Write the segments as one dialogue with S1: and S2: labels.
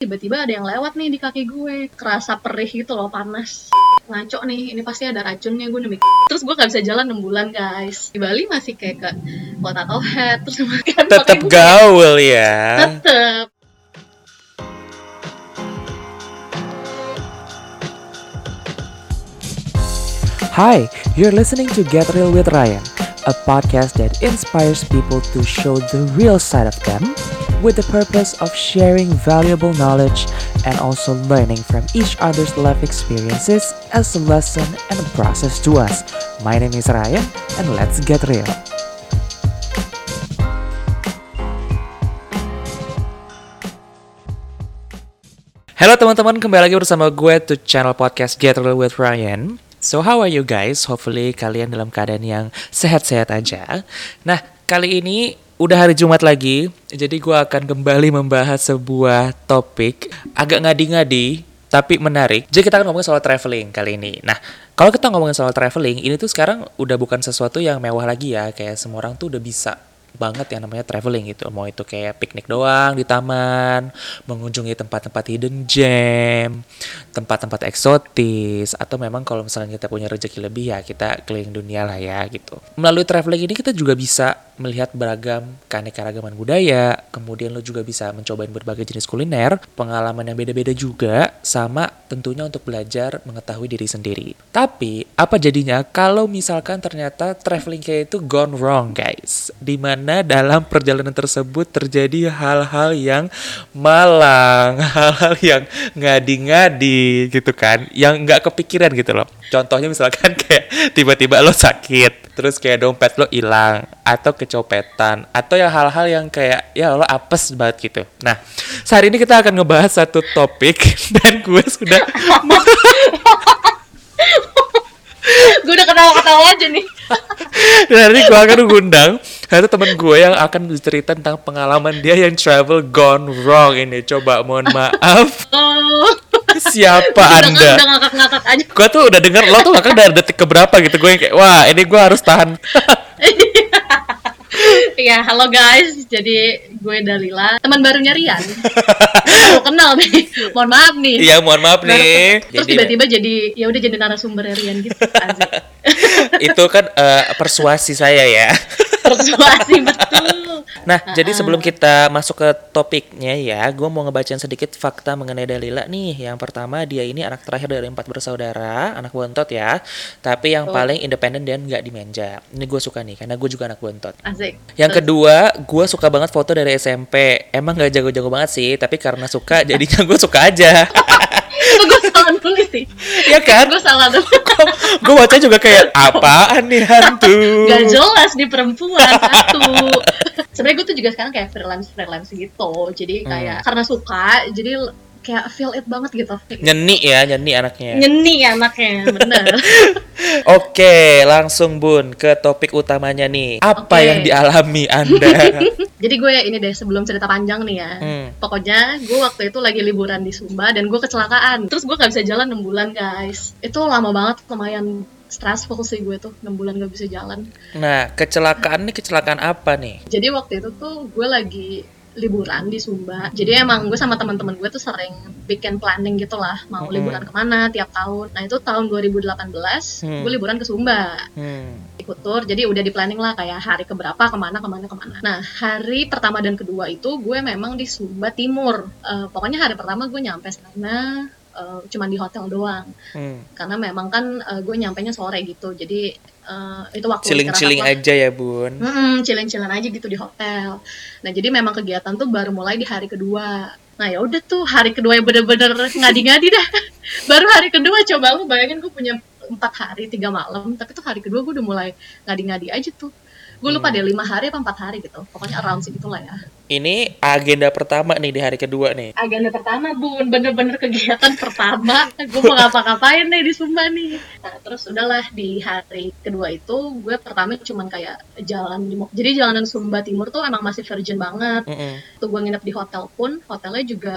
S1: tiba-tiba ada yang lewat nih di kaki gue. Kerasa perih gitu loh panas. Ngaco nih ini pasti ada racunnya gue demi terus gue gak bisa jalan 6 bulan guys. Di Bali masih kayak ke kota Tauhead terus makan
S2: Tetap gaul ya.
S1: tetep.
S3: Hi, you're listening to Get Real with Ryan, a podcast that inspires people to show the real side of them with the purpose of sharing valuable knowledge and also learning from each other's life experiences as a lesson and a process to us. My name is Ryan, and let's get real.
S2: Halo teman-teman, kembali lagi bersama gue to channel podcast Get Real with Ryan. So how are you guys? Hopefully kalian dalam keadaan yang sehat-sehat aja. Nah, kali ini udah hari Jumat lagi, jadi gue akan kembali membahas sebuah topik agak ngadi-ngadi tapi menarik. Jadi kita akan ngomongin soal traveling kali ini. Nah, kalau kita ngomongin soal traveling, ini tuh sekarang udah bukan sesuatu yang mewah lagi ya. Kayak semua orang tuh udah bisa banget yang namanya traveling gitu. Mau itu kayak piknik doang di taman, mengunjungi tempat-tempat hidden gem, tempat-tempat eksotis, atau memang kalau misalnya kita punya rezeki lebih ya kita keliling dunia lah ya gitu. Melalui traveling ini kita juga bisa melihat beragam keanekaragaman budaya, kemudian lo juga bisa mencobain berbagai jenis kuliner, pengalaman yang beda-beda juga, sama tentunya untuk belajar mengetahui diri sendiri. Tapi, apa jadinya kalau misalkan ternyata traveling kayak itu gone wrong guys? Di mana dalam perjalanan tersebut terjadi hal-hal yang malang, hal-hal yang ngadi-ngadi gitu kan, yang nggak kepikiran gitu loh. Contohnya misalkan kayak tiba-tiba lo sakit, terus kayak dompet lo hilang, atau kecopetan, atau ya hal-hal yang kayak ya lo apes banget gitu. Nah, saat ini kita akan ngebahas satu topik dan gue sudah
S1: gue udah ketawa-ketawa aja nih
S2: nanti gue akan ngundang satu teman gue yang akan bercerita tentang pengalaman dia yang travel gone wrong ini. Coba mohon maaf,
S1: oh,
S2: siapa anda?
S1: udah ngakak-ngakak aja
S2: Gue tuh udah denger lo tuh bahkan dari detik keberapa gitu gue yang kayak wah ini gue harus tahan.
S1: Iya, halo guys. Jadi gue Dalila, teman barunya Rian. Mau kenal nih. Mohon maaf nih.
S2: Iya mohon maaf nih.
S1: Terus tiba-tiba jadi ya udah jadi narasumber Rian gitu. Asik.
S2: itu kan eh, persuasi saya ya.
S1: Persuasi betul.
S2: Nah, jadi sebelum kita masuk ke topiknya ya, gue mau ngebacain sedikit fakta mengenai Dalila nih. Yang pertama, dia ini anak terakhir dari empat bersaudara, anak bontot ya. Tapi yang
S1: Oh.
S2: paling independen dan nggak dimanja. Ini gue suka nih, karena gue juga anak bontot.
S1: Asik.
S2: Yang kedua, gue suka banget foto dari SMP. Emang gak jago-jago banget sih, tapi karena suka, jadinya gue suka aja.
S1: Itu gue salah nulis sih.
S2: ya kan?
S1: Gue salah nulis.
S2: gue baca juga kayak, apaan nih hantu?
S1: Gak jelas di perempuan satu. Sebenarnya gue tuh juga sekarang kayak freelance freelance gitu. Jadi kayak karena suka, jadi kayak feel it banget gitu.
S2: Nyeni ya, nyeni anaknya.
S1: Nyeni anaknya, bener.
S2: Oke, langsung Bun ke topik utamanya nih. Apa
S1: Oke.
S2: yang dialami Anda?
S1: Jadi gue ini deh sebelum cerita panjang nih ya.
S2: Hmm.
S1: Pokoknya gue waktu itu lagi liburan di Sumba dan gue kecelakaan. Terus gue gak bisa jalan 6 bulan guys. Itu lama banget, lumayan stressful sih gue tuh 6 bulan gak bisa jalan.
S2: Nah, kecelakaan nih kecelakaan apa nih?
S1: Jadi waktu itu tuh gue lagi liburan di Sumba. Jadi emang gue sama teman-teman gue tuh sering bikin planning gitu lah, mau
S2: Mm-mm.
S1: liburan ke mana tiap tahun. Nah itu tahun 2018
S2: Hmm.
S1: gue liburan ke Sumba
S2: Hmm.
S1: ikut tour. Jadi udah di planning lah kayak hari keberapa ke mana ke mana ke mana. Nah hari pertama dan kedua itu gue memang di Sumba Timur. Eh, pokoknya hari pertama gue nyampe sana eh, cuman di hotel doang.
S2: Hmm.
S1: Karena memang kan eh, gue nyampenya sore gitu. Jadi eh, itu waktu lah.
S2: aja ya, Bun.
S1: Hmm, chilling-chilling aja gitu di hotel. Nah, jadi memang kegiatan tuh baru mulai di hari kedua. Nah, ya udah tuh hari kedua yang bener-bener ngadi-ngadi dah. baru hari kedua coba lu bayangin gue punya empat hari tiga malam, tapi tuh hari kedua gue udah mulai ngadi-ngadi aja tuh. Gue lupa
S2: Hmm.
S1: deh lima hari apa empat hari gitu. Pokoknya around segitu lah ya.
S2: Ini agenda pertama nih di hari kedua nih.
S1: Agenda pertama bun, bener-bener kegiatan pertama. Gue mau ngapa-ngapain nih di Sumba nih. Nah, terus udahlah di hari kedua itu gue pertama cuman kayak jalan di Jadi jalanan Sumba Timur tuh emang masih virgin banget.
S2: Mm-mm.
S1: Waktu gue nginep di hotel pun, hotelnya juga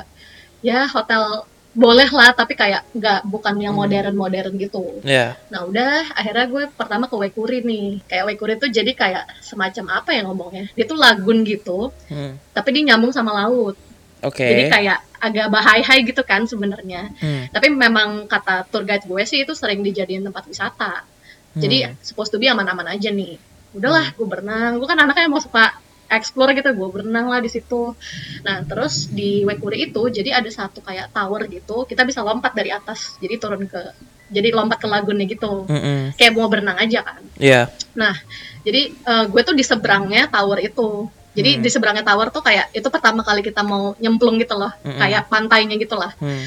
S1: ya hotel boleh lah, tapi kayak nggak bukan yang
S2: Hmm.
S1: modern-modern gitu.
S2: Ya.
S1: Nah udah, akhirnya gue pertama ke Waikuri nih. Kayak Waikuri tuh jadi kayak semacam apa ya ngomongnya? Dia tuh lagun gitu,
S2: Hmm.
S1: tapi dia nyambung sama laut.
S2: Oke.
S1: Jadi kayak agak bahaya gitu kan sebenarnya.
S2: Hmm.
S1: Tapi memang kata tour guide gue sih itu sering dijadiin tempat wisata. Jadi
S2: Hmm.
S1: supposed to be aman-aman aja nih. Udahlah, gue berenang. Gue kan anaknya mau suka explore gitu, gue berenang lah di situ. Nah, terus di Wekuri itu jadi ada satu kayak tower gitu. Kita bisa lompat dari atas. Jadi turun ke jadi lompat ke lagunnya gitu.
S2: Mm-mm.
S1: Kayak mau berenang aja kan.
S2: Iya.
S1: Nah, jadi eh, gue tuh di seberangnya tower itu. Jadi
S2: Hmm.
S1: di seberangnya tower tuh kayak itu pertama kali kita mau nyemplung gitu loh,
S2: Mm-mm.
S1: kayak pantainya gitu lah.
S2: Hmm.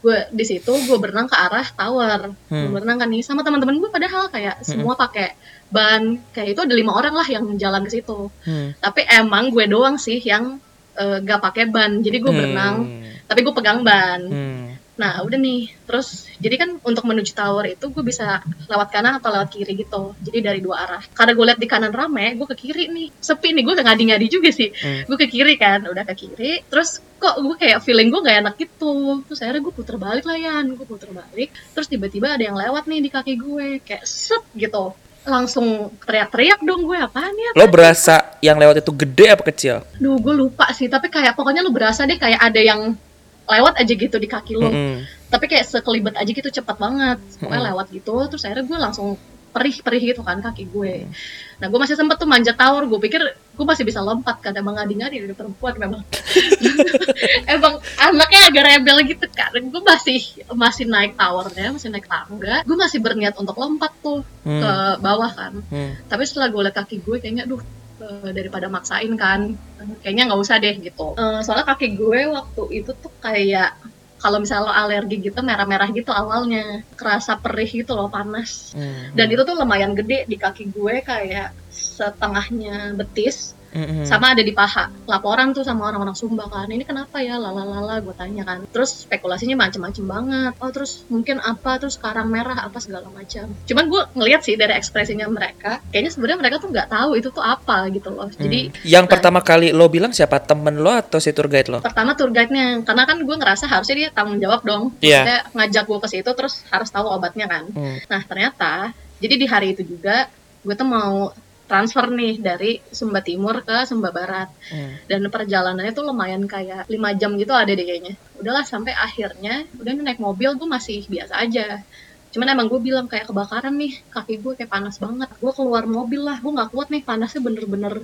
S1: Gue di situ gue berenang ke arah tower,
S2: Hmm.
S1: Gue berenang kan nih sama teman-teman gue padahal kayak semua pakai ban, kayak itu ada lima orang lah yang jalan ke situ.
S2: Hmm.
S1: Tapi emang gue doang sih yang eh, gak pakai ban, jadi gue berenang, tapi gue pegang ban.
S2: Hmm.
S1: Nah, udah nih. Terus, jadi kan untuk menuju tower itu gue bisa lewat kanan atau lewat kiri gitu. Jadi dari dua arah. Karena gue lihat di kanan rame, gue ke kiri nih. Sepi nih, gue ke ngadi-ngadi juga sih.
S2: Hmm.
S1: Gue ke kiri kan, udah ke kiri. Terus kok gue kayak feeling gue gak enak gitu. Terus akhirnya gue puter balik lah ya. Gue puter balik. Terus tiba-tiba ada yang lewat nih di kaki gue. Kayak set gitu. Langsung teriak-teriak dong gue. Apaan ya?
S2: Lo berasa yang lewat itu gede apa kecil?
S1: Duh, gue lupa sih. Tapi kayak pokoknya lu berasa deh kayak ada yang lewat aja gitu di kaki lu.
S2: Mm-mm.
S1: tapi kayak sekelibet aja gitu cepat banget. Pokoknya
S2: Mm-mm.
S1: lewat gitu terus akhirnya gue langsung perih-perih gitu kan kaki gue. Nah gue masih sempet tuh manjat tower gue pikir gue masih bisa lompat kan. Emang ngadi-ngadi dari perempuan memang. Emang anaknya agak rebel gitu kan. Gue masih masih naik towernya masih naik tangga. Gue masih berniat untuk lompat tuh
S2: Hmm.
S1: ke bawah kan.
S2: Hmm.
S1: tapi setelah gue liat kaki gue kayaknya duh eh, daripada maksain kan. Kayaknya nggak usah deh gitu. Eh, soalnya kaki gue waktu itu tuh kayak kalau misalnya lo alergi gitu merah-merah gitu awalnya. Kerasa perih gitu loh panas.
S2: Hmm.
S1: dan itu tuh lumayan gede di kaki gue kayak setengahnya betis
S2: Mm-mm.
S1: sama ada di paha laporan tuh sama orang-orang Sumba kan ini kenapa ya lalalala gue tanya kan terus spekulasinya macem-macem banget oh terus mungkin apa terus sekarang merah apa segala macam cuman gue ngeliat sih dari ekspresinya mereka kayaknya sebenarnya mereka tuh nggak tahu itu tuh apa gitu loh jadi
S2: Hmm. yang
S1: nah.
S2: pertama kali lo bilang siapa temen lo atau si tour guide lo?
S1: pertama tour guide-nya karena kan gue ngerasa harusnya dia tanggung jawab dong
S2: Iya.
S1: Maksudnya ngajak gue ke situ terus harus tahu obatnya kan
S2: Hmm.
S1: nah ternyata jadi di hari itu juga gue tuh mau transfer nih dari Sumba Timur ke Sumba Barat.
S2: Hmm.
S1: dan perjalanannya tuh lumayan kayak 5 jam gitu ada deh kayaknya. Udahlah sampai akhirnya udah naik mobil gue masih biasa aja. Cuman emang gue bilang kayak kebakaran nih kaki gue kayak panas banget. Gue keluar mobil lah gue nggak kuat nih panasnya bener-bener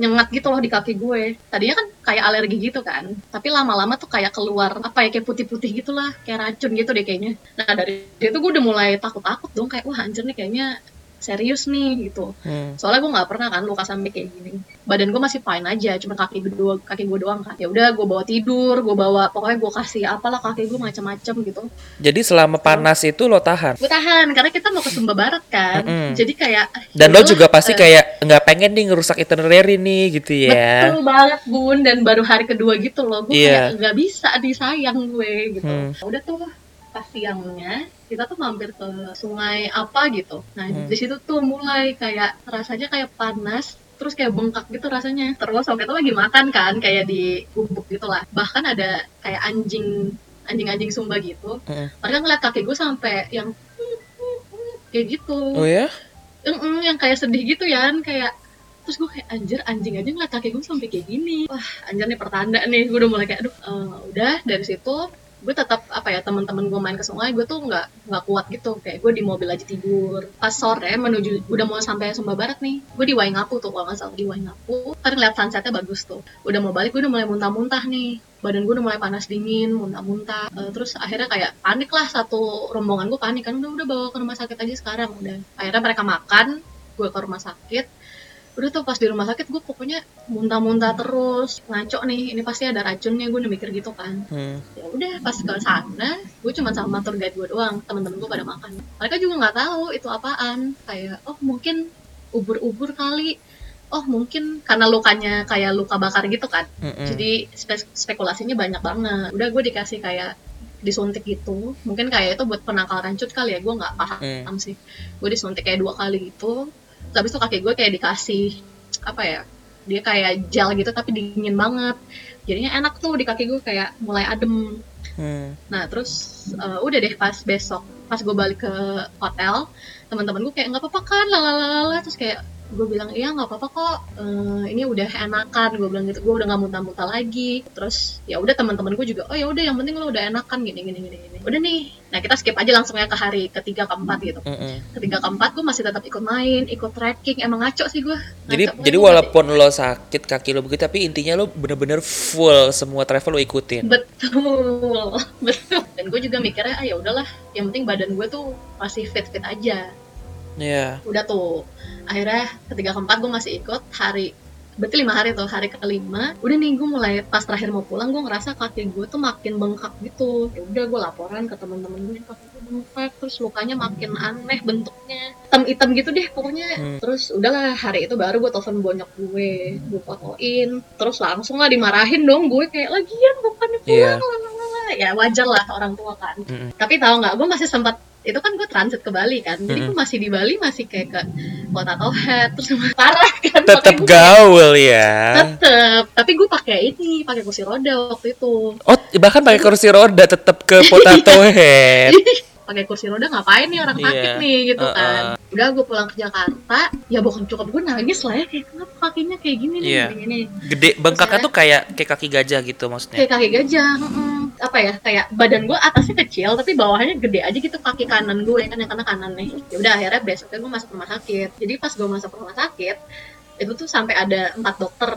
S1: nyengat gitu loh di kaki gue tadinya kan kayak alergi gitu kan tapi lama-lama tuh kayak keluar apa ya kayak putih-putih gitulah kayak racun gitu deh kayaknya. Nah dari itu gue udah mulai takut-takut dong kayak wah anjir nih kayaknya serius nih gitu
S2: Hmm.
S1: soalnya gue nggak pernah kan luka sampai kayak gini badan gue masih fine aja cuma kaki gue dua kaki gue doang kan ya udah gue bawa tidur gue bawa pokoknya gue kasih apalah kaki gue macam-macam gitu
S2: Jadi selama panas itu lo tahan.
S1: gue tahan karena kita mau ke Sumba Barat kan
S2: Mm-mm.
S1: jadi kayak
S2: Dan lo
S1: yaudahlah,
S2: juga pasti
S1: eh,
S2: kayak nggak pengen nih ngerusak itinerary nih gitu ya.
S1: betul banget bun dan baru hari kedua gitu loh gue
S2: Iya.
S1: kayak nggak bisa disayang gue gitu
S2: Hmm.
S1: udah tuh pas siangnya kita tuh mampir ke sungai apa gitu. Nah
S2: Hmm.
S1: di situ tuh mulai kayak rasanya kayak panas terus kayak bengkak gitu rasanya. Terus waktu itu lagi makan kan kayak di gubuk gitu lah bahkan ada kayak anjing anjing-anjing sumba gitu.
S2: Hmm.
S1: mereka ngeliat kaki gue sampai yang kayak gitu.
S2: Oh ya?
S1: Mm-mm, yang kayak sedih gitu ya kayak terus gue kayak anjir anjing aja ngeliat kaki gue sampai kayak gini. Wah anjir nih pertanda nih. Gue udah mulai kayak aduh eh, udah. Dari situ gue tetap apa ya teman-teman gue main ke sungai gue tuh nggak nggak kuat gitu. Kayak gue di mobil aja tidur. Pas sore menuju udah mau sampai Sumba Barat nih gue di Waingapu tuh kalau nggak salah di Waingapu. Kan ngeliat sunsetnya bagus tuh. Udah mau balik gue udah mulai muntah-muntah nih. Badan gue udah mulai panas dingin muntah-muntah. Eh, terus akhirnya kayak panik lah satu rombongan gue panik. Kan udah udah bawa ke rumah sakit aja sekarang udah. Akhirnya mereka makan gue ke rumah sakit udah tuh pas di rumah sakit gue pokoknya muntah-muntah terus ngaco nih ini pasti ada racunnya gue udah mikir gitu kan.
S2: Hmm.
S1: ya udah pas ke sana gue cuma sama tour guide gue doang teman-teman gue pada makan. Mereka juga nggak tahu itu apaan kayak oh mungkin ubur-ubur kali. Oh mungkin karena lukanya kayak luka bakar gitu kan.
S2: Mm-mm.
S1: jadi spe- spekulasinya banyak banget. Udah gue dikasih kayak disuntik gitu. Mungkin kayak itu buat penangkal rancut kali ya gue nggak paham
S2: Hmm.
S1: sih. Gue disuntik kayak dua kali gitu habis itu kaki gue kayak dikasih apa ya dia kayak gel gitu tapi dingin banget jadinya enak tuh di kaki gue kayak mulai adem
S2: Hmm.
S1: nah terus eh, udah deh pas besok pas gue balik ke hotel teman-teman gue kayak nggak apa-apa kan lalalala terus kayak gue bilang iya nggak apa-apa kok. Eh, ini udah enakan. Gue bilang gitu. Gue udah nggak muntah-muntah lagi. Terus ya udah teman-teman gue juga oh ya udah yang penting lo udah enakan. Gini gini gini gini. Udah nih. Nah kita skip aja langsung ya ke hari ketiga keempat gitu.
S2: Mm-mm.
S1: ketiga keempat gue masih tetap ikut main ikut trekking emang ngaco sih gue
S2: Jadi
S1: Ngaco.
S2: jadi walaupun lo sakit kaki lo begitu tapi intinya lo bener-bener full semua travel lo ikutin.
S1: betul. Betul. Dan gue juga mikirnya ah ya udahlah. Yang penting badan gue tuh masih fit fit aja
S2: Iya.
S1: udah tuh akhirnya ketiga keempat gue masih ikut hari berarti lima hari tuh hari kelima udah nih gue mulai pas terakhir mau pulang gue ngerasa kaki gue tuh makin bengkak gitu ya udah gue laporan ke teman-teman gue kaki gue bengkak terus lukanya makin aneh bentuknya hitam-hitam gitu deh pokoknya
S2: Hmm.
S1: terus udahlah hari itu baru gue telepon bonyok gue gue fotoin terus langsung lah dimarahin dong gue kayak lagian bukannya pulang lalalala." ya wajar lah orang tua kan
S2: Mm-mm.
S1: tapi tahu nggak gue masih sempat itu kan gue transit ke Bali kan jadi gue masih di Bali masih kayak ke kota Tauhead terus parah kan
S2: Tetap gaul ya.
S1: tetep tapi gue pakai ini pakai kursi roda waktu itu
S2: Oh, bahkan pakai kursi roda tetap ke potato head.
S1: pakai kursi roda ngapain nih orang sakit
S2: Iya.
S1: nih gitu
S2: Uh-uh.
S1: kan udah gue pulang ke Jakarta ya bukan cukup gue nangis lah ya kayak kenapa kakinya kayak gini nih
S2: Iya.
S1: gini, gini.
S2: Gede bengkaknya tuh kayak kayak kaki gajah gitu maksudnya.
S1: kayak kaki gajah mm-mm. apa ya kayak badan gue atasnya kecil tapi bawahnya gede aja gitu kaki kanan gue kan yang kena kanan nih ya udah akhirnya besoknya gue masuk rumah sakit jadi pas gue masuk rumah sakit itu tuh sampai ada empat dokter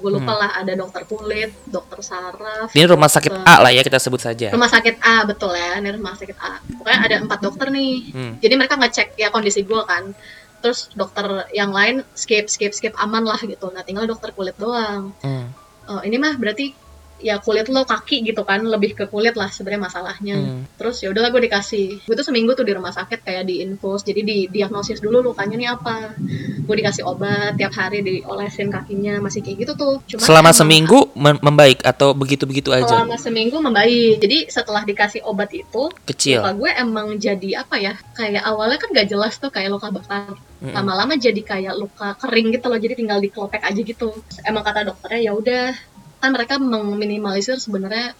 S1: gue lupa
S2: Hmm.
S1: lah ada dokter kulit dokter saraf
S2: Ini rumah sakit
S1: dokter-
S2: A lah ya kita sebut saja.
S1: rumah sakit A betul ya ini rumah sakit A pokoknya ada empat dokter nih
S2: Hmm.
S1: jadi mereka ngecek ya kondisi gue kan terus dokter yang lain skip skip skip aman lah gitu nah tinggal dokter kulit doang
S2: Hmm.
S1: oh, ini mah berarti ya kulit lo kaki gitu kan lebih ke kulit lah sebenarnya masalahnya.
S2: Hmm.
S1: terus ya udahlah gue dikasih. Gue tuh seminggu tuh di rumah sakit kayak di infus jadi di diagnosis dulu lukanya nih apa. Gue dikasih obat tiap hari diolesin kakinya masih kayak gitu tuh. Cuma
S2: Selama seminggu mem- membaik atau begitu-begitu aja?
S1: selama seminggu membaik. Jadi setelah dikasih obat itu
S2: Kecil.
S1: luka gue emang jadi apa ya kayak awalnya kan gak jelas tuh kayak luka bakar. Lama-lama jadi kayak luka kering gitu loh jadi tinggal dikelopek aja gitu. Emang kata dokternya ya udah kan mereka meminimalisir sebenarnya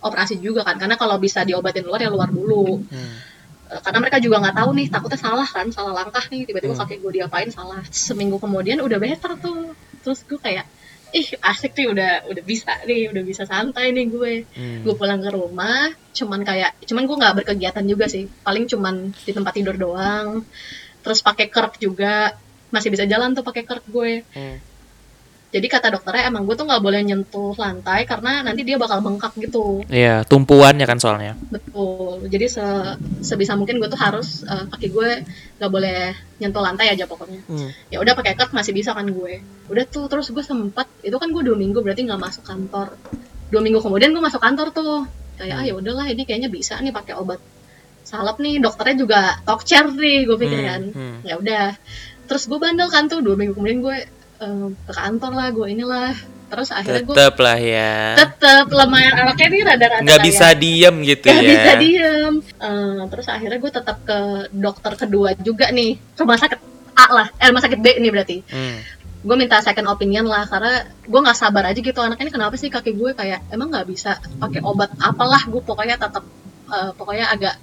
S1: operasi juga kan karena kalau bisa diobatin luar ya luar dulu
S2: Hmm.
S1: Eh, karena mereka juga nggak tahu nih takutnya salah kan salah langkah nih tiba-tiba
S2: Hmm.
S1: kaki gue diapain salah seminggu kemudian udah better tuh terus gue kayak ih asik nih udah udah bisa nih udah bisa santai nih gue
S2: Hmm.
S1: gue pulang ke rumah cuman kayak cuman gue nggak berkegiatan juga sih paling cuman di tempat tidur doang terus pakai kerk juga masih bisa jalan tuh pakai kerk gue
S2: Hmm.
S1: Jadi kata dokternya emang gue tuh nggak boleh nyentuh lantai karena nanti dia bakal bengkak gitu.
S2: Iya, tumpuannya kan soalnya.
S1: betul. Jadi se- sebisa mungkin gue tuh harus eh, kaki gue nggak boleh nyentuh lantai aja pokoknya.
S2: Hmm.
S1: ya udah pakai kerk masih bisa kan gue. Udah tuh terus gue sempat itu kan gue dua minggu berarti nggak masuk kantor. Dua minggu kemudian gue masuk kantor tuh. Kayak ah ya udahlah ini kayaknya bisa nih pakai obat salep nih. Dokternya juga talk chair nih gue pikir kan.
S2: Hmm, hmm.
S1: ya udah. Terus gue bandel kan tuh dua minggu kemudian gue eh, ke kantor lah gue inilah terus akhirnya gue
S2: Tetep lah ya.
S1: tetep lumayan anaknya nih rada-rada
S2: Nggak
S1: kayak-
S2: bisa diem gitu
S1: Gak
S2: ya.
S1: bisa diem. Eh, terus akhirnya gue tetap ke dokter kedua juga nih, rumah sakit A lah, eh rumah sakit B nih berarti.
S2: Hmm.
S1: Gue minta second opinion lah karena gue nggak sabar aja gitu anak ini kenapa sih kaki gue kayak emang nggak bisa pakai obat apalah gue pokoknya tetap eh, pokoknya agak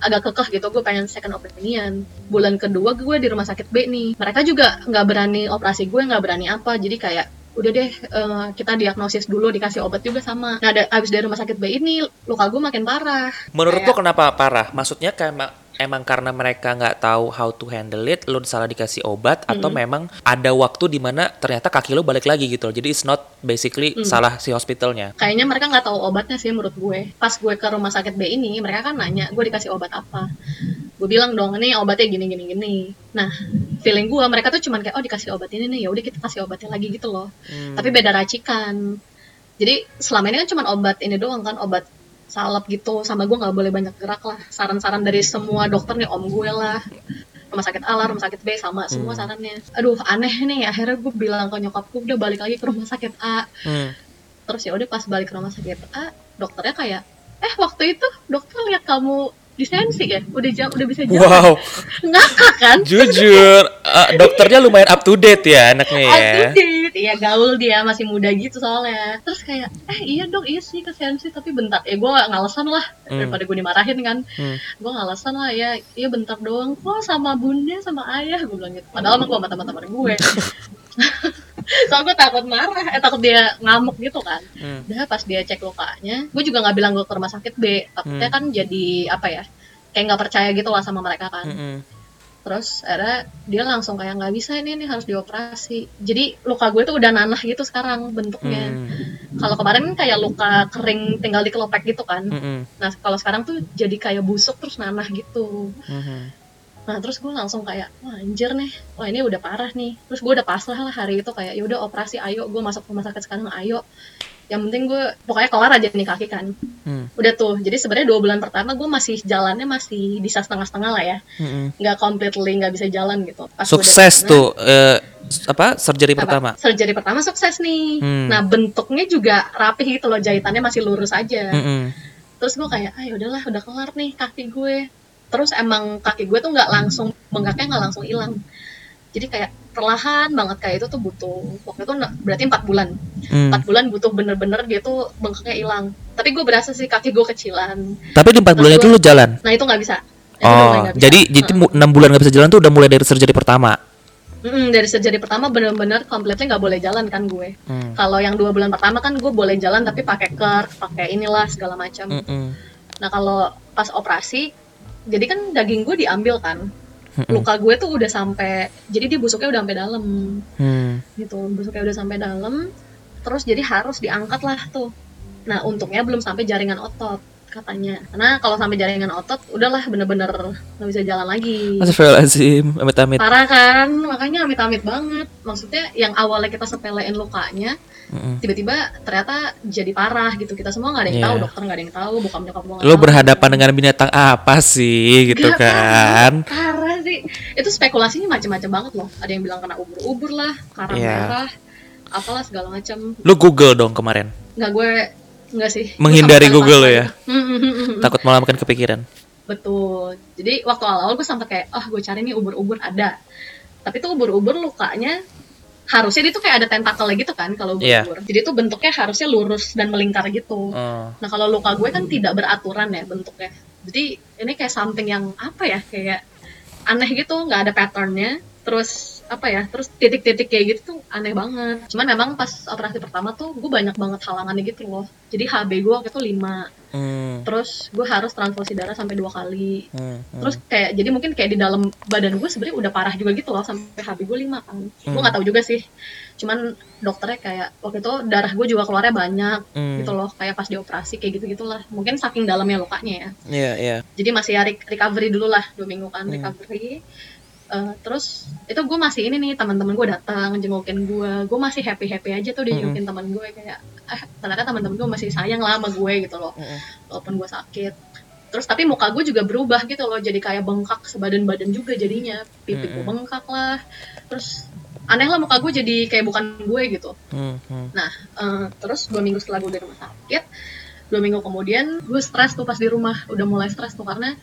S1: agak kekeh gitu gue pengen second opinion. Bulan kedua gue di rumah sakit B nih. Mereka juga nggak berani operasi gue nggak berani apa. Jadi kayak udah deh eh, kita diagnosis dulu dikasih obat juga sama. Nah da- abis dari rumah sakit B ini luka gue makin parah.
S2: Menurut
S1: Kayak-
S2: lo kenapa parah? Maksudnya kayak emang karena mereka nggak tahu how to handle it, lo salah dikasih obat atau
S1: Hmm.
S2: memang ada waktu di mana ternyata kaki lo balik lagi gitu loh. Jadi it's not basically
S1: Hmm.
S2: salah si hospitalnya.
S1: kayaknya mereka nggak tahu obatnya sih menurut gue pas gue ke rumah sakit B ini mereka kan nanya gue dikasih obat apa gue bilang dong ini obatnya gini gini gini nah feeling gue mereka tuh cuman kayak oh dikasih obat ini nih ya udah kita kasih obatnya lagi gitu loh
S2: Hmm.
S1: tapi beda racikan jadi selama ini kan cuman obat ini doang kan obat salep gitu sama gue nggak boleh banyak gerak lah saran-saran dari semua dokter nih om gue lah rumah sakit A lah, rumah sakit B sama semua
S2: Hmm.
S1: sarannya aduh aneh nih akhirnya gue bilang ke nyokap gue udah balik lagi ke rumah sakit A
S2: Hmm.
S1: terus ya udah pas balik ke rumah sakit A dokternya kayak eh waktu itu dokter lihat kamu di sensi ya udah jam udah bisa jalan
S2: Wow,
S1: ngakak kan?
S2: Jujur, eh, dokternya lumayan up to date ya anaknya ya.
S1: Up to date. iya gaul dia masih muda gitu soalnya. Terus kayak eh iya dong iya sih ke sensi tapi bentar. Ya gue gak ngalasan lah.
S2: Hmm.
S1: daripada gue dimarahin kan.
S2: Hmm.
S1: gue ngalasan lah ya iya bentar doang. Kok sama bunda sama ayah? Gue bilang gitu. Padahal emang gue sama teman-teman gue soalnya gue takut marah eh takut dia ngamuk gitu kan
S2: Hmm.
S1: udah pas dia cek lukanya gue juga nggak bilang gue ke rumah sakit B takutnya
S2: Hmm.
S1: kan jadi apa ya kayak nggak percaya gitu lah sama mereka kan
S2: Mm-mm.
S1: terus akhirnya dia langsung kayak nggak bisa ini nih harus dioperasi jadi luka gue tuh udah nanah gitu sekarang bentuknya
S2: Hmm.
S1: kalau kemarin kayak luka kering tinggal dikelopek gitu kan
S2: Mm-mm.
S1: nah kalau sekarang tuh jadi kayak busuk terus nanah gitu
S2: Mhm.
S1: Nah terus gue langsung kayak wah anjir nih. Wah ini udah parah nih. Terus gue udah pasrah lah hari itu kayak ya udah operasi ayo. Gue masuk rumah sakit sekarang ayo. Yang penting gue pokoknya kelar aja nih kaki kan.
S2: Hmm.
S1: udah tuh. Jadi sebenarnya dua bulan pertama gue masih jalannya masih bisa setengah-setengah lah ya. Nggak completely nggak bisa jalan gitu. Pas
S2: Sukses tuh eh, apa surgery
S1: apa,
S2: pertama.
S1: surgery pertama sukses nih.
S2: Hmm.
S1: nah bentuknya juga rapih gitu loh jahitannya masih lurus aja.
S2: Mm-mm.
S1: terus gue kayak ah udahlah udah kelar nih kaki gue terus emang kaki gue tuh nggak langsung bengkaknya nggak langsung hilang jadi kayak perlahan banget kayak itu tuh butuh waktu itu berarti empat bulan
S2: Hmm.
S1: empat bulan butuh bener-bener dia tuh bengkaknya hilang tapi gue berasa sih kaki gue kecilan
S2: Tapi di empat bulan itu lu jalan.
S1: nah itu nggak bisa Itu
S2: Oh,
S1: bisa.
S2: jadi jadi enam bulan nggak bisa jalan tuh udah mulai dari surgery pertama.
S1: Mm-mm, dari surgery pertama bener-bener completely nggak boleh jalan kan gue
S2: Hmm.
S1: kalau yang dua bulan pertama kan gue boleh jalan tapi pakai ker pakai inilah segala macam
S2: Mm-mm.
S1: Nah kalau pas operasi, jadi kan daging gue diambil kan, luka gue tuh udah sampai, jadi dia busuknya udah sampai dalam,
S2: Hmm.
S1: gitu, busuknya udah sampai dalam, terus jadi harus diangkat lah tuh. Nah untungnya belum sampai jaringan otot katanya, karena kalau sampai jaringan otot, udahlah bener-bener nggak bisa jalan lagi.
S2: Astagfirullahaladzim, amit-amit.
S1: Parah kan, makanya amit-amit banget. Maksudnya yang awalnya kita sepelein lukanya,
S2: Mm-mm.
S1: tiba-tiba ternyata jadi parah gitu. Kita semua nggak ada yang
S2: Iya.
S1: tahu, dokter nggak ada yang tahu, bukan nyokap gue
S2: Lo
S1: tahu.
S2: berhadapan dengan binatang apa sih gitu
S1: Gak
S2: kan?
S1: parah sih itu spekulasinya macam-macam banget loh ada yang bilang kena ubur-ubur lah karang
S2: Iya.
S1: merah apalah segala macam
S2: Lu Google dong kemarin.
S1: nggak gue nggak sih
S2: Menghindari Google ya?
S1: hmm, hmm, hmm.
S2: Takut malah makan kepikiran.
S1: betul jadi waktu awal-awal gue sampai kayak oh gue cari nih ubur-ubur ada tapi tuh ubur-ubur lukanya harusnya dia tuh kayak ada tentakelnya gitu kan kalau
S2: Iya.
S1: ubur-ubur jadi tuh bentuknya harusnya lurus dan melingkar gitu
S2: Oh.
S1: Nah kalau luka gue kan tidak beraturan ya bentuknya. Jadi ini kayak something yang apa ya kayak aneh gitu, nggak ada patternnya. Terus apa ya? Terus titik-titik kayak gitu tuh aneh banget. Cuman memang pas operasi pertama tuh gue banyak banget halangannya gitu loh. Jadi HB gue waktu itu 5
S2: Hmm.
S1: Terus gue harus transfusi darah sampai dua kali.
S2: Hmm. hmm.
S1: Terus kayak jadi mungkin kayak di dalam badan gue sebenarnya udah parah juga gitu loh sampai HB gue 5 kan. Gue
S2: Hmm.
S1: nggak tahu juga sih. Cuman dokternya kayak waktu itu darah gue juga keluarnya banyak
S2: Hmm.
S1: gitu loh kayak pas dioperasi kayak gitu gitulah mungkin saking dalamnya lukanya ya
S2: Iya, iya.
S1: jadi masih ya re- recovery dulu lah dua minggu kan
S2: Hmm.
S1: recovery Eh, terus itu gue masih ini nih teman-teman gue datang jengukin gue gue masih happy happy aja tuh dia
S2: Hmm.
S1: jengukin teman gue kayak eh ternyata teman-teman gue masih sayang lah sama gue gitu loh
S2: Mm-mm.
S1: walaupun gue sakit terus tapi muka gue juga berubah gitu loh jadi kayak bengkak sebadan badan juga jadinya pipi gue bengkak lah terus aneh lah muka gue jadi kayak bukan gue gitu
S2: Hmm. Hmm.
S1: Nah, eh, terus dua minggu setelah gue dari rumah sakit, dua minggu kemudian gue stres tuh pas di rumah, udah mulai stres tuh karena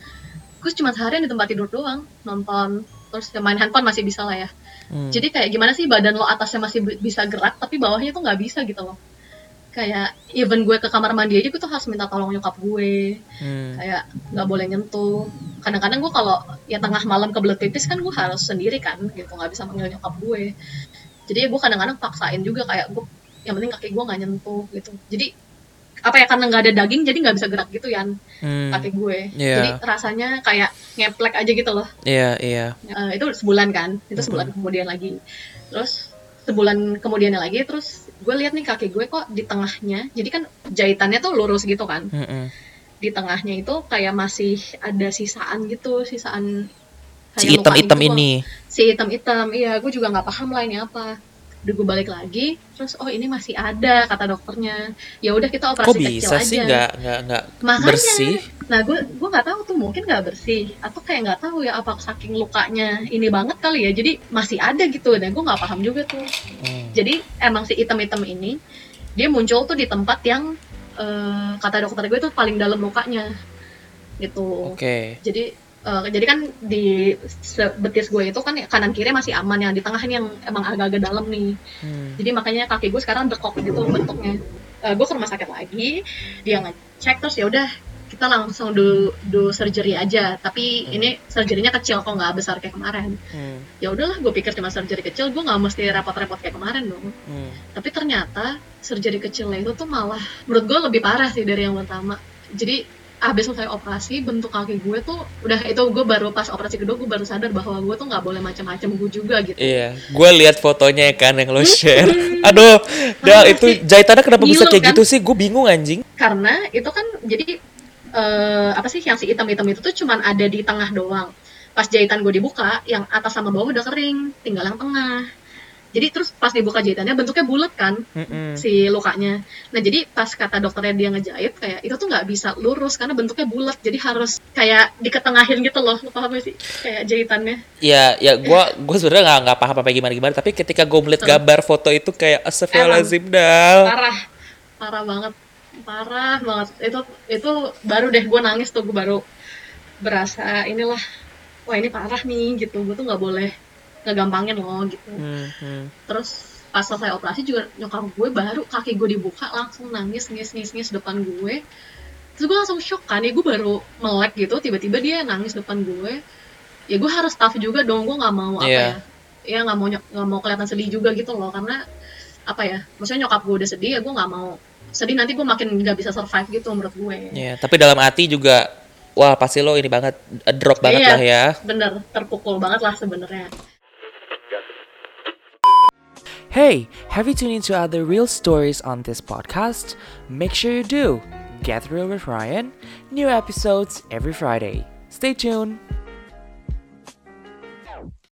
S1: gue cuma seharian di tempat tidur doang, nonton, terus ya main handphone masih bisa lah ya.
S2: Hmm.
S1: Jadi kayak gimana sih badan lo atasnya masih bi- bisa gerak, tapi bawahnya tuh nggak bisa gitu loh. Kayak even gue ke kamar mandi aja gue tuh harus minta tolong nyokap gue,
S2: Hmm.
S1: kayak nggak boleh nyentuh. Kadang-kadang gue kalau ya tengah malam kebelet pipis kan gue harus sendiri kan, gitu nggak bisa manggil nyokap gue. Jadi ya gue kadang-kadang paksain juga kayak gue yang penting kaki gue nggak nyentuh gitu. Jadi apa ya karena nggak ada daging jadi nggak bisa gerak gitu ya
S2: Hmm.
S1: kaki gue.
S2: Iya.
S1: Jadi rasanya kayak ngeplek aja gitu loh.
S2: Iya, iya.
S1: Eh, itu sebulan kan, itu sebulan kemudian lagi. Terus sebulan kemudiannya lagi terus gue lihat nih kaki gue kok di tengahnya jadi kan jahitannya tuh lurus gitu kan
S2: Mm-mm.
S1: di tengahnya itu kayak masih ada sisaan gitu sisaan
S2: Si hitam-hitam
S1: gitu
S2: ini.
S1: si hitam-hitam iya gue juga nggak paham lah ini apa gue balik lagi terus oh ini masih ada kata dokternya ya udah kita operasi
S2: Kok
S1: kecil
S2: bisa
S1: aja
S2: sih nggak nggak nggak
S1: Makanya.
S2: bersih?
S1: nah gue gue nggak tahu tuh mungkin nggak bersih atau kayak nggak tahu ya apa saking lukanya ini banget kali ya jadi masih ada gitu dan gue nggak paham juga tuh
S2: Hmm.
S1: jadi emang si hitam-hitam ini dia muncul tuh di tempat yang eh, kata dokter gue tuh paling dalam lukanya gitu
S2: Oke.
S1: jadi Eh, jadi kan di betis gue itu kan kanan kiri masih aman yang di tengah ini yang emang agak-agak dalam nih
S2: Hmm.
S1: jadi makanya kaki gue sekarang dekok gitu bentuknya Eh, gue ke rumah sakit lagi dia ngecek terus ya udah kita langsung do, do surgery aja tapi
S2: Hmm.
S1: ini surgerynya kecil kok nggak besar kayak kemarin
S2: Hmm.
S1: ya udahlah gue pikir cuma surgery kecil gue nggak mesti repot-repot kayak kemarin dong
S2: Hmm.
S1: tapi ternyata surgery kecilnya itu tuh malah menurut gue lebih parah sih dari yang pertama jadi habis selesai operasi bentuk kaki gue tuh udah itu gue baru pas operasi kedua gue baru sadar bahwa gue tuh nggak boleh macam-macam gue juga gitu
S2: Iya, gue lihat fotonya ya kan yang lo share. Aduh, Dal itu jahitannya kenapa bisa kayak
S1: kan?
S2: gitu sih? Gue bingung anjing.
S1: karena itu kan jadi eh, apa sih yang si hitam-hitam itu tuh cuman ada di tengah doang pas jahitan gue dibuka yang atas sama bawah udah kering tinggal yang tengah jadi terus pas dibuka jahitannya bentuknya bulat kan
S2: Mm-mm.
S1: si lukanya. Nah jadi pas kata dokternya dia ngejahit kayak itu tuh nggak bisa lurus karena bentuknya bulat. Jadi harus kayak diketengahin gitu loh lu paham gak sih? Kayak jahitannya.
S2: Ya, ya gue gue sebenarnya nggak nggak paham apa gimana gimana. Tapi ketika gue melihat gambar foto itu kayak astagfirullahaladzim Dal.
S1: parah. Parah banget. Parah banget. Itu itu baru deh gue nangis tuh gue baru berasa inilah wah ini parah nih gitu. Gue tuh nggak boleh ngegampangin loh gitu
S2: Hmm, hmm.
S1: terus pas selesai operasi juga nyokap gue baru kaki gue dibuka langsung nangis ngis ngis ngis depan gue terus gue langsung shock kan ya gue baru melek gitu tiba-tiba dia nangis depan gue ya gue harus tough juga dong gue nggak mau apa
S2: Iya.
S1: ya ya nggak mau nggak mau kelihatan sedih juga gitu loh karena apa ya maksudnya nyokap gue udah sedih ya gue nggak mau sedih nanti gue makin nggak bisa survive gitu menurut gue
S2: Ya, tapi dalam hati juga, wah pasti lo ini banget drop banget
S1: Iya.
S2: lah ya.
S1: bener terpukul banget lah sebenarnya
S3: Hey, have you tuned into other real stories on this podcast? Make sure you do. Get Real with Ryan. New episodes every Friday. Stay tuned.